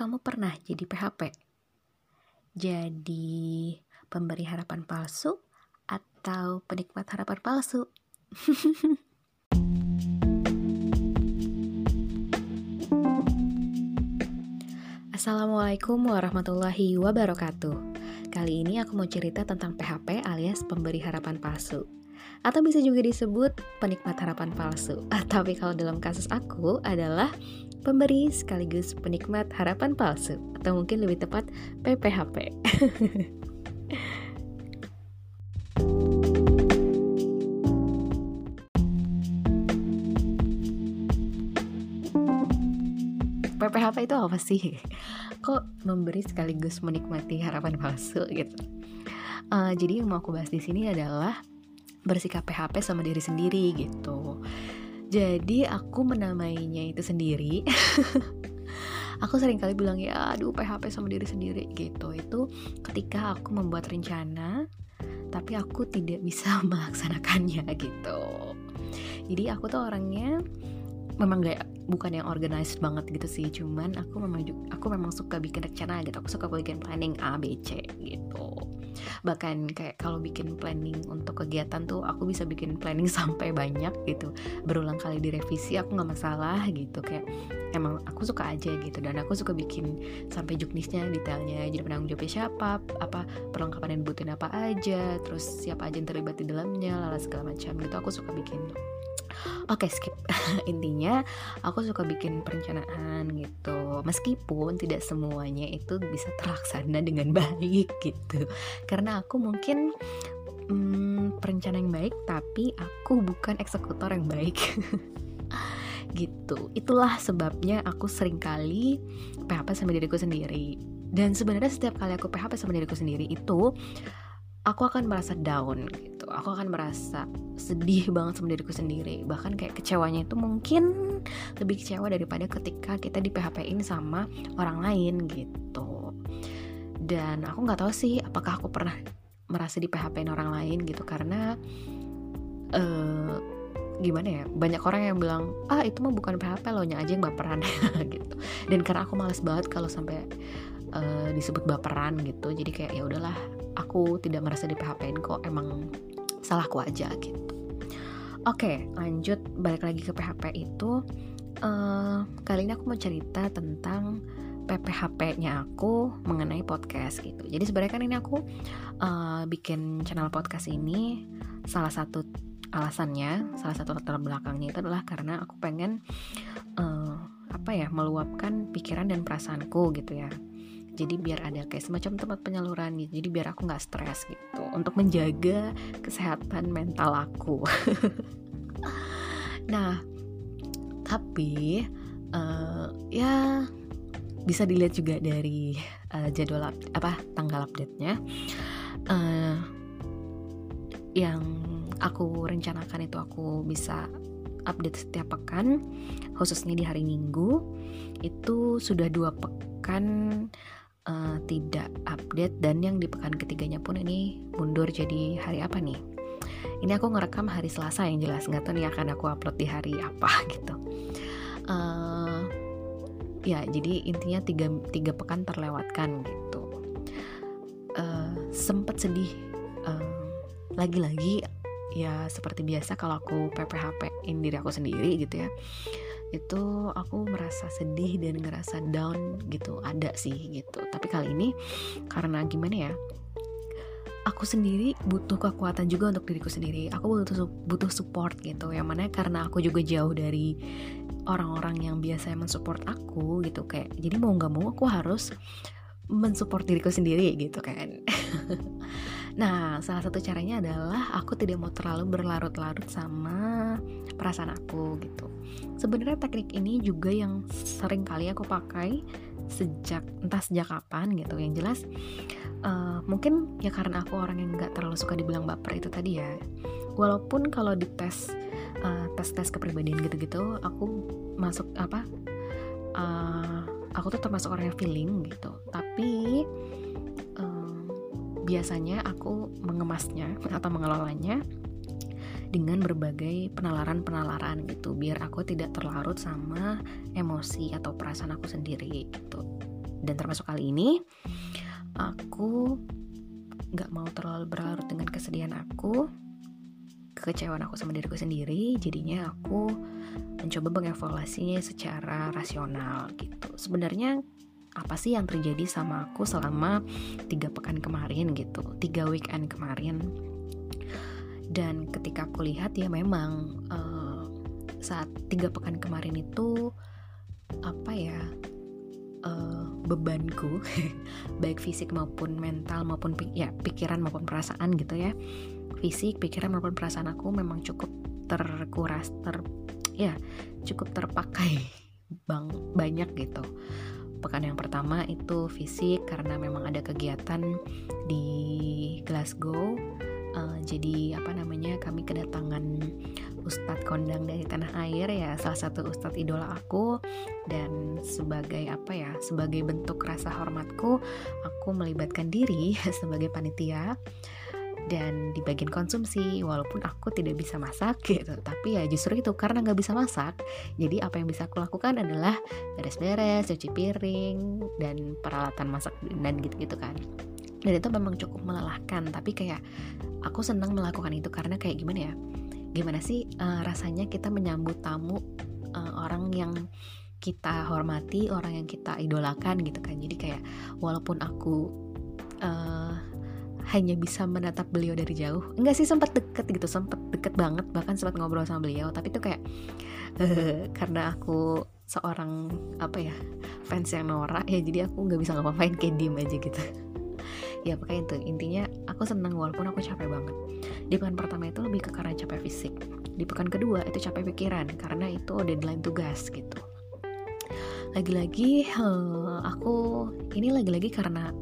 kamu pernah jadi PHP? Jadi pemberi harapan palsu atau penikmat harapan palsu? Assalamualaikum warahmatullahi wabarakatuh. Kali ini aku mau cerita tentang PHP alias pemberi harapan palsu. Atau bisa juga disebut penikmat harapan palsu. Tapi kalau dalam kasus aku adalah pemberi sekaligus penikmat harapan palsu atau mungkin lebih tepat PPHP. PPHP itu apa sih? Kok memberi sekaligus menikmati harapan palsu gitu? Uh, jadi yang mau aku bahas di sini adalah bersikap PHP sama diri sendiri gitu. Jadi aku menamainya itu sendiri. aku sering kali bilang ya aduh PHP sama diri sendiri gitu. Itu ketika aku membuat rencana tapi aku tidak bisa melaksanakannya gitu. Jadi aku tuh orangnya memang gak bukan yang organized banget gitu sih cuman aku memang aku memang suka bikin rencana gitu aku suka bikin planning A B C gitu bahkan kayak kalau bikin planning untuk kegiatan tuh aku bisa bikin planning sampai banyak gitu. Berulang kali direvisi aku nggak masalah gitu. Kayak emang aku suka aja gitu. Dan aku suka bikin sampai juknisnya detailnya. Jadi penanggung jawabnya siapa apa perlengkapan yang dibutuhin apa aja terus siapa aja yang terlibat di dalamnya lala segala macam gitu. Aku suka bikin. Oke okay, skip. Intinya aku suka bikin perencanaan gitu. Meskipun tidak semuanya itu bisa terlaksana dengan baik gitu Karena aku mungkin hmm, perencana yang baik Tapi aku bukan eksekutor yang baik. Gitu. Itulah sebabnya aku sering kali PHP sama diriku sendiri. Dan sebenarnya setiap kali aku PHP sama diriku sendiri itu aku akan merasa down gitu. Aku akan merasa sedih banget sama diriku sendiri. Bahkan kayak kecewanya itu mungkin lebih kecewa daripada ketika kita di PHP ini sama orang lain gitu dan aku nggak tahu sih apakah aku pernah merasa di PHP orang lain gitu karena uh, gimana ya banyak orang yang bilang ah itu mah bukan PHP lo nya aja yang baperan. Gitu. Dan karena aku males banget kalau sampai uh, disebut baperan gitu jadi kayak ya udahlah aku tidak merasa di PHP kok emang salahku aja gitu. Oke lanjut balik lagi ke PHP itu uh, kali ini aku mau cerita tentang PPHP-nya aku mengenai podcast gitu. Jadi sebenarnya kan ini aku uh, bikin channel podcast ini. Salah satu alasannya, salah satu latar belakangnya itu adalah karena aku pengen uh, apa ya meluapkan pikiran dan perasaanku gitu ya. Jadi biar ada kayak semacam tempat penyaluran gitu. Jadi biar aku nggak stres gitu. Untuk menjaga kesehatan mental aku. Nah tapi uh, ya bisa dilihat juga dari uh, jadwal apa tanggal update-nya. Uh, yang aku rencanakan itu aku bisa update setiap pekan khususnya di hari Minggu. Itu sudah dua pekan uh, tidak update dan yang di pekan ketiganya pun ini mundur jadi hari apa nih? Ini aku ngerekam hari Selasa yang jelas nggak tahu nih akan aku upload di hari apa gitu. Uh, ya jadi intinya tiga, tiga pekan terlewatkan gitu. Uh, sempet sedih lagi-lagi ya seperti biasa kalau aku PPHP in diri aku sendiri gitu ya itu aku merasa sedih dan ngerasa down gitu ada sih gitu. Tapi kali ini karena gimana ya aku sendiri butuh kekuatan juga untuk diriku sendiri. Aku butuh butuh support gitu yang mana karena aku juga jauh dari orang-orang yang biasa mensupport aku gitu kayak jadi mau nggak mau aku harus mensupport diriku sendiri gitu kan Nah, salah satu caranya adalah aku tidak mau terlalu berlarut-larut sama perasaan aku gitu. Sebenarnya teknik ini juga yang sering kali aku pakai sejak entah sejak kapan gitu. Yang jelas uh, mungkin ya karena aku orang yang nggak terlalu suka dibilang baper itu tadi ya. Walaupun kalau di tes uh, tes-tes kepribadian gitu-gitu, aku masuk apa? Uh, aku tuh termasuk orang yang feeling gitu. Tapi biasanya aku mengemasnya atau mengelolanya dengan berbagai penalaran-penalaran gitu biar aku tidak terlarut sama emosi atau perasaan aku sendiri gitu dan termasuk kali ini aku nggak mau terlalu berlarut dengan kesedihan aku kekecewaan aku sama diriku sendiri jadinya aku mencoba mengevaluasinya secara rasional gitu. Sebenarnya apa sih yang terjadi sama aku selama tiga pekan kemarin gitu tiga weekend kemarin? Dan ketika aku lihat ya memang uh, saat tiga pekan kemarin itu apa ya uh, bebanku baik fisik maupun mental maupun ya pikiran maupun perasaan gitu ya. Fisik pikiran maupun perasaan aku memang cukup terkuras ter ya cukup terpakai bang banyak gitu. Pekan yang pertama itu fisik karena memang ada kegiatan di Glasgow uh, jadi apa namanya kami kedatangan ustadz kondang dari tanah air ya salah satu ustadz idola aku. Dan sebagai apa ya sebagai bentuk rasa hormatku aku melibatkan diri sebagai panitia dan di bagian konsumsi walaupun aku tidak bisa masak gitu. Tapi ya justru itu karena nggak bisa masak jadi apa yang bisa aku lakukan adalah beres-beres cuci piring dan peralatan masak dan gitu-gitu kan dan itu memang cukup melelahkan tapi kayak aku senang melakukan itu karena kayak gimana ya gimana sih uh, rasanya kita menyambut tamu uh, orang yang kita hormati orang yang kita idolakan gitu kan. Jadi kayak walaupun aku uh, hanya bisa menatap beliau dari jauh enggak sih sempat deket gitu sempat deket banget bahkan sempat ngobrol sama beliau tapi itu kayak karena aku seorang apa ya fans yang norak ya jadi aku nggak bisa ngapain kayak diem aja gitu ya pokoknya itu. Intinya aku seneng walaupun aku capek banget. Di pekan pertama itu lebih ke karena capek fisik. Di pekan kedua itu capek pikiran karena itu deadline tugas gitu. Lagi-lagi uh, aku ini lagi-lagi karena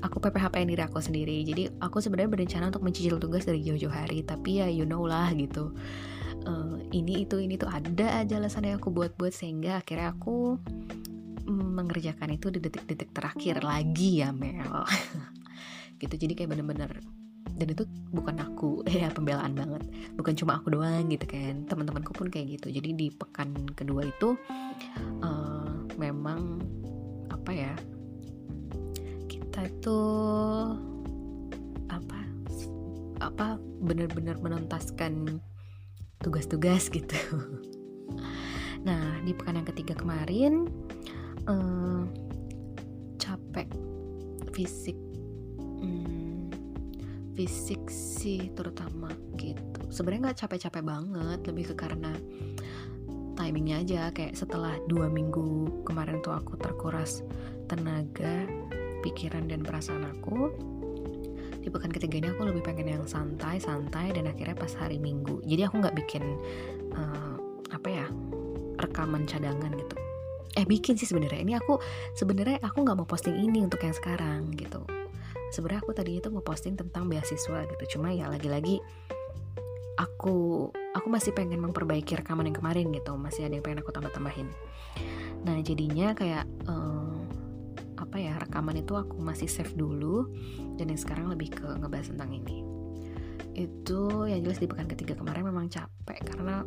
aku PPHP diri aku sendiri. Jadi aku sebenarnya berencana untuk mencicil tugas dari jauh-jauh hari. Tapi ya you know lah gitu. Uh, ini itu ini tuh ada aja alasan yang aku buat-buat sehingga akhirnya aku mengerjakan itu di detik-detik terakhir lagi ya Mel. Gitu jadi kayak bener-bener dan itu bukan aku ya pembelaan banget. Bukan cuma aku doang gitu kan teman-temanku pun kayak gitu. Jadi di pekan kedua itu uh, memang apa ya kita itu apa apa benar-benar menuntaskan tugas-tugas gitu. Nah di pekan yang ketiga kemarin uh, capek fisik, hmm, fisik sih terutama gitu. Sebenarnya nggak capek-capek banget, lebih ke karena timingnya aja. Kayak setelah dua minggu kemarin tuh aku terkuras tenaga pikiran dan perasaan aku di pekan ketiga ini aku lebih pengen yang santai santai dan akhirnya pas hari minggu. Jadi aku nggak bikin uh, apa ya rekaman cadangan gitu eh bikin sih sebenarnya. Ini aku sebenarnya aku nggak mau posting ini untuk yang sekarang gitu. Sebenarnya aku tadinya tuh mau posting tentang beasiswa gitu. Cuma ya lagi-lagi aku aku masih pengen memperbaiki rekaman yang kemarin gitu. Masih ada yang pengen aku tambah-tambahin. Nah jadinya kayak uh, apa ya rekaman itu aku masih save dulu dan yang sekarang lebih ke ngebahas tentang ini. Itu yang jelas di pekan ketiga kemarin memang capek karena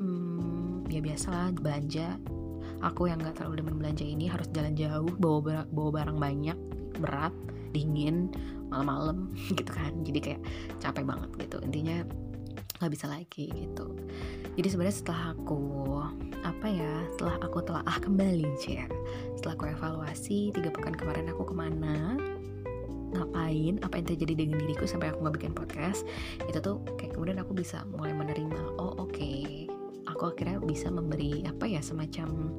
hmm, ya biasalah belanja aku yang nggak terlalu demen belanja ini harus jalan jauh bawa bawa barang banyak berat dingin malam-malam gitu kan. Jadi kayak capek banget gitu. Intinya nggak bisa lagi gitu. Jadi sebenarnya setelah aku apa ya setelah aku telah ah kembali ya setelah aku evaluasi tiga pekan kemarin aku ke mana ngapain apa yang terjadi dengan diriku sampai aku nggak bikin podcast itu tuh kayak kemudian aku bisa mulai menerima. Aku akhirnya bisa memberi apa ya semacam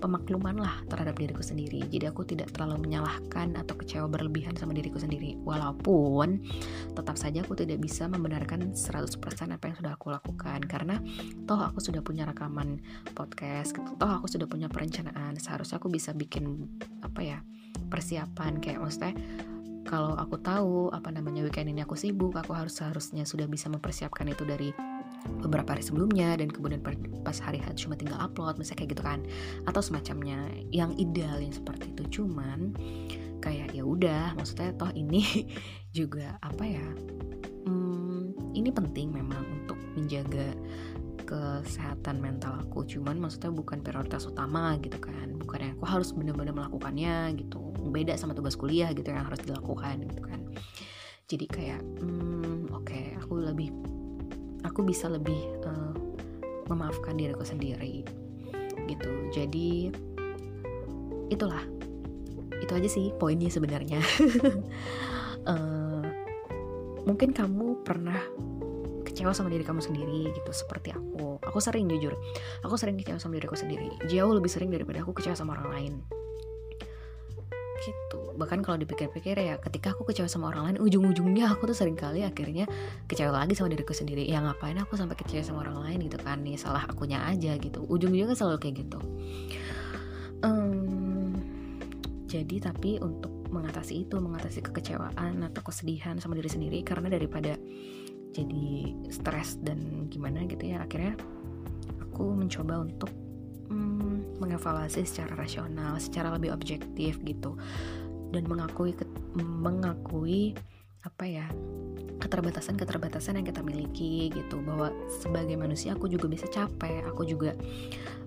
pemakluman lah terhadap diriku sendiri. Jadi aku tidak terlalu menyalahkan atau kecewa berlebihan sama diriku sendiri. Walaupun tetap saja aku tidak bisa membenarkan 100% apa yang sudah aku lakukan. Karena toh aku sudah punya rekaman podcast toh aku sudah punya perencanaan. Seharusnya aku bisa bikin apa ya persiapan. Kayak maksudnya kalau aku tahu apa namanya weekend ini aku sibuk aku harus seharusnya sudah bisa mempersiapkan itu dari beberapa hari sebelumnya dan kemudian pas hari H cuma tinggal upload misalnya kayak gitu kan. Atau semacamnya yang ideal yang seperti itu. Cuman kayak ya udah maksudnya toh ini juga apa ya hmm, ini penting memang untuk menjaga kesehatan mental aku. Cuman maksudnya bukan prioritas utama gitu kan. Bukan yang aku harus bener-bener melakukannya gitu. Beda sama tugas kuliah gitu yang harus dilakukan gitu kan. Jadi kayak hmm, oke okay, aku lebih aku bisa lebih uh, memaafkan diriku sendiri gitu. Jadi itulah. Itu aja sih poinnya sebenarnya. Uh, mungkin kamu pernah kecewa sama diri kamu sendiri gitu seperti aku. Aku sering jujur aku sering kecewa sama diriku sendiri. Jauh lebih sering daripada aku kecewa sama orang lain bahkan kalau dipikir-pikir ya ketika aku kecewa sama orang lain ujung-ujungnya aku tuh sering kali akhirnya kecewa lagi sama diriku sendiri. Ya ngapain aku sampai kecewa sama orang lain gitu kan? Nih salah akunya aja gitu. Ujung-ujungnya selalu kayak gitu. Um, jadi tapi untuk mengatasi itu mengatasi kekecewaan atau kesedihan sama diri sendiri karena daripada jadi stres dan gimana gitu ya akhirnya aku mencoba untuk hmm, mengevaluasi secara rasional secara lebih objektif gitu dan mengakui mengakui apa ya keterbatasan-keterbatasan yang kita miliki gitu. Bahwa sebagai manusia aku juga bisa capek aku juga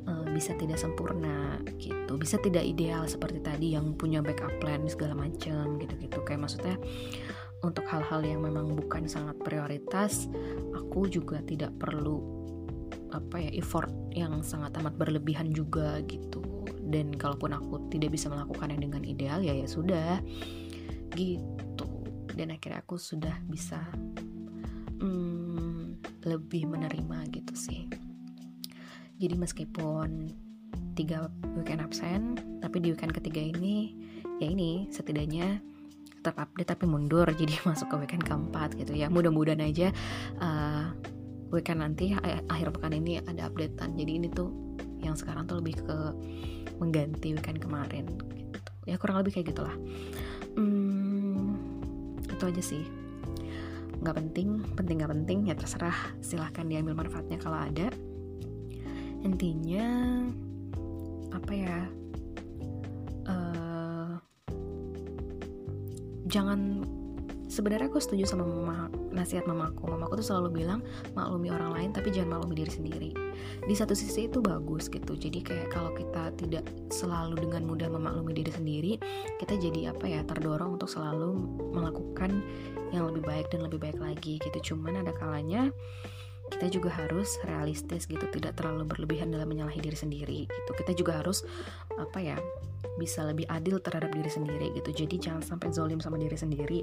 uh, bisa tidak sempurna gitu. Bisa tidak ideal seperti tadi yang punya backup plan segala macam gitu-gitu. Kayak maksudnya untuk hal-hal yang memang bukan sangat prioritas aku juga tidak perlu apa ya effort yang sangat amat berlebihan juga gitu. Dan kalaupun aku tidak bisa melakukannya dengan ideal ya ya sudah. Gitu. Dan akhirnya aku sudah bisa hmm, lebih menerima gitu sih. Jadi meskipun tiga weekend absen tapi di weekend ketiga ini ya ini setidaknya tetap update tapi mundur. Jadi masuk ke weekend keempat gitu. Ya mudah-mudahan aja uh, weekend nanti akhir pekan ini ada updatean. Jadi ini tuh yang sekarang tuh lebih ke mengganti weekend kemarin gitu. Ya kurang lebih kayak gitulah. Hmm, itu aja sih. Nggak penting penting nggak penting ya terserah. Silahkan diambil manfaatnya kalau ada. Intinya apa ya jangan sebenarnya aku setuju sama mama, nasihat mamaku. Mamaku tuh selalu bilang maklumi orang lain tapi jangan maklumi diri sendiri. Di satu sisi itu bagus gitu. Jadi kayak kalau kita tidak selalu dengan mudah memaklumi diri sendiri kita jadi apa ya terdorong untuk selalu melakukan yang lebih baik dan lebih baik lagi gitu. Cuman ada kalanya kita juga harus realistis gitu tidak terlalu berlebihan dalam menyalahi diri sendiri gitu. Kita juga harus apa ya bisa lebih adil terhadap diri sendiri gitu. Jadi jangan sampai zolim sama diri sendiri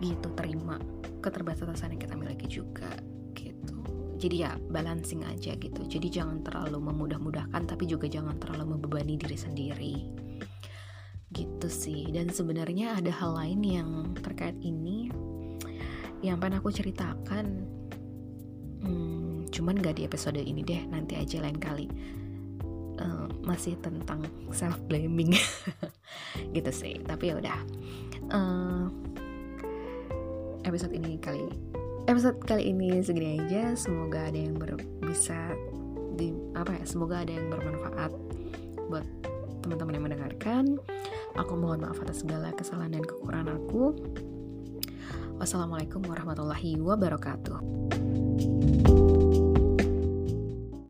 gitu terima keterbatasan yang kita miliki juga gitu. Jadi ya balancing aja gitu. Jadi jangan terlalu memudah-mudahkan tapi juga jangan terlalu membebani diri sendiri. Gitu sih. Dan sebenarnya ada hal lain yang terkait ini yang pengen aku ceritakan. Hmm, cuman gak di episode ini deh nanti aja lain kali. Uh, masih tentang self blaming gitu sih tapi ya udah. Uh, episode ini kali episode kali ini segini aja. Semoga ada yang ber, bisa di apa ya semoga ada yang bermanfaat buat teman-teman yang mendengarkan. Aku mohon maaf atas segala kesalahan dan kekurangan aku. Wassalamualaikum warahmatullahi wabarakatuh.